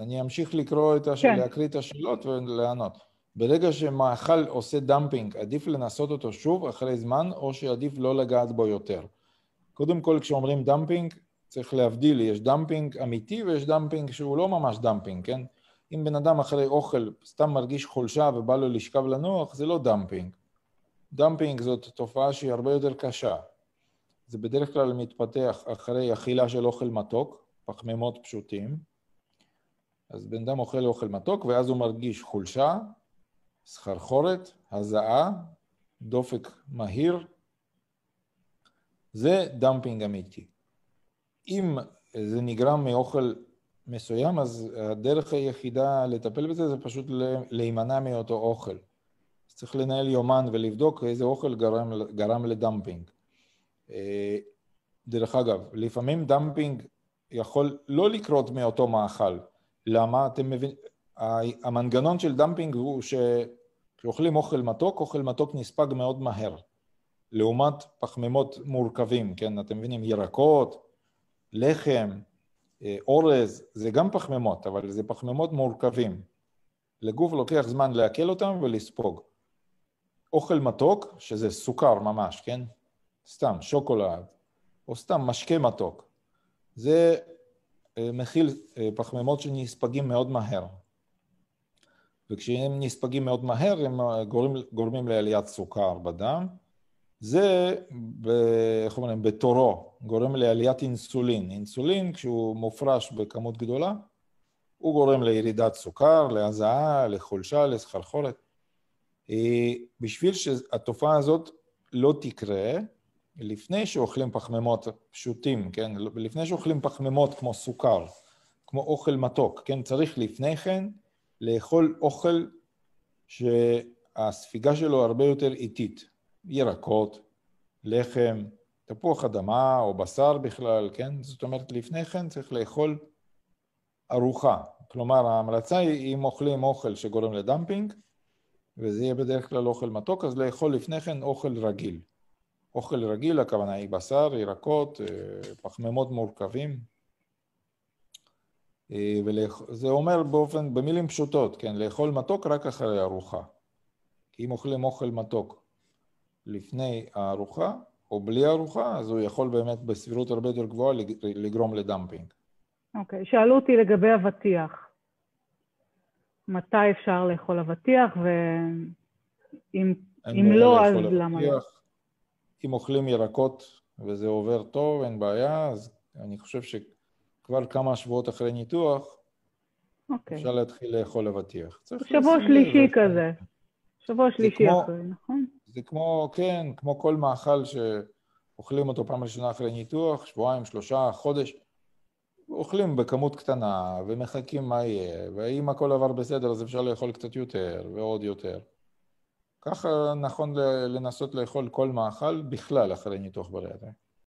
אני אמשיך לקרוא את הש... כן. להקריא את השאלות ולענות. ברגע שמאכל עושה dumping, עדיף לנסות אותו שוב אחרי זמן, או שעדיף לא לגעת בו יותר. קודם כל, כשאומרים dumping, צריך להבדיל, יש dumping אמיתי ויש dumping שהוא לא ממש dumping, כן? אם בן אדם אחרי אוכל סתם מרגיש חולשה ובא לו לשכב לנוח, זה לא dumping. dumping זאת תופעה שהיא הרבה יותר קשה. זה בדרך כלל מתפתח אחרי אכילה של אוכל מתוק, פחמימות פשוטים. אז בן אדם אוכל אוכל מתוק ואז הוא מרגיש חולשה, סחרחורת, הזעה, דופק מהיר. זה dumping אמיתי. אם זה נגרם מאוכל מסוים, אז הדרך היחידה לטפל בזה זה פשוט להימנע מאותו אוכל. אז צריך לנהל יומן ולבדוק איזה אוכל גרם, גרם ל dumping. אה, דרך אגב, לפעמים dumping יכול לא לקרות מאותו מאכל. למה? אתם מבינים? המנגנון של דמפינג הוא שכשאוכלים אוכל מתוק, אוכל מתוק נספג מאוד מהר. לעומת פחמימות מורכבים, כן? אתם מבינים? ירקות, לחם, אה, אורז, זה גם פחמימות, אבל זה פחמימות מורכבים. לגוף לוקח זמן לעכל אותם ולספוג. אוכל מתוק, שזה סוכר ממש, כן? סתם שוקולד, או סתם משקה מתוק. זה מכיל אה, פחמימות שנספגים מאוד מהר. וכשהם נספגים מאוד מהר, הם גורמים, גורמים לעליית סוכר בדם, זה, איך אומרים, בתורו גורם לעליית אינסולין. אינסולין, כשהוא מופרש בכמות גדולה, הוא גורם לירידת סוכר, להזעה, לחולשה, לסחרחורת. אה, בשביל שהתופעה הזאת לא תקרה, לפני שאוכלים פחמימות פשוטים, כן? לפני שאוכלים פחמימות כמו סוכר, כמו אוכל מתוק, כן? צריך לפני כן לאכול אוכל שהספיגה שלו הרבה יותר איטית. ירקות, לחם, תפוח אדמה או בשר בכלל, כן? זאת אומרת, לפני כן צריך לאכול ארוחה. כלומר, ההמלצה היא אם אוכלים אוכל שגורם לדמפינג, וזה יהיה בדרך כלל אוכל מתוק, אז לאכול לפני כן אוכל רגיל. אוכל רגיל, הכוונה היא בשר, ירקות, אה, פחמימות מורכבים. אה, וזה אומר באופן, במילים פשוטות, כן, לאכול מתוק רק אחרי ארוחה. כי אם אוכלים אוכל מתוק לפני הארוחה או בלי ארוחה, אז הוא יכול באמת בסבירות הרבה יותר גבוהה לגרום לדמפינג. אוקיי, okay. שאלו אותי לגבי אבטיח. מתי אפשר לאכול אבטיח, ואם לא, אז למה לא? אם אוכלים ירקות וזה עובר טוב, אין בעיה, אז אני חושב שכבר כמה שבועות אחרי ניתוח, okay. אוקיי. אפשר להתחיל לאכול אבטיח. שבוע שלישי כזה. שבוע שלישי אחרי, נכון? זה כמו, כן, כמו כל מאכל שאוכלים אותו פעם ראשונה אחרי ניתוח, שבועיים, שלושה, חודש, אוכלים בכמות קטנה ומחכים מה יהיה, ואם הכל עבר בסדר אז אפשר לאכול קצת יותר ועוד יותר. ככה נכון לנסות לאכול כל מאכל בכלל אחרי ניתוח בריאטרי.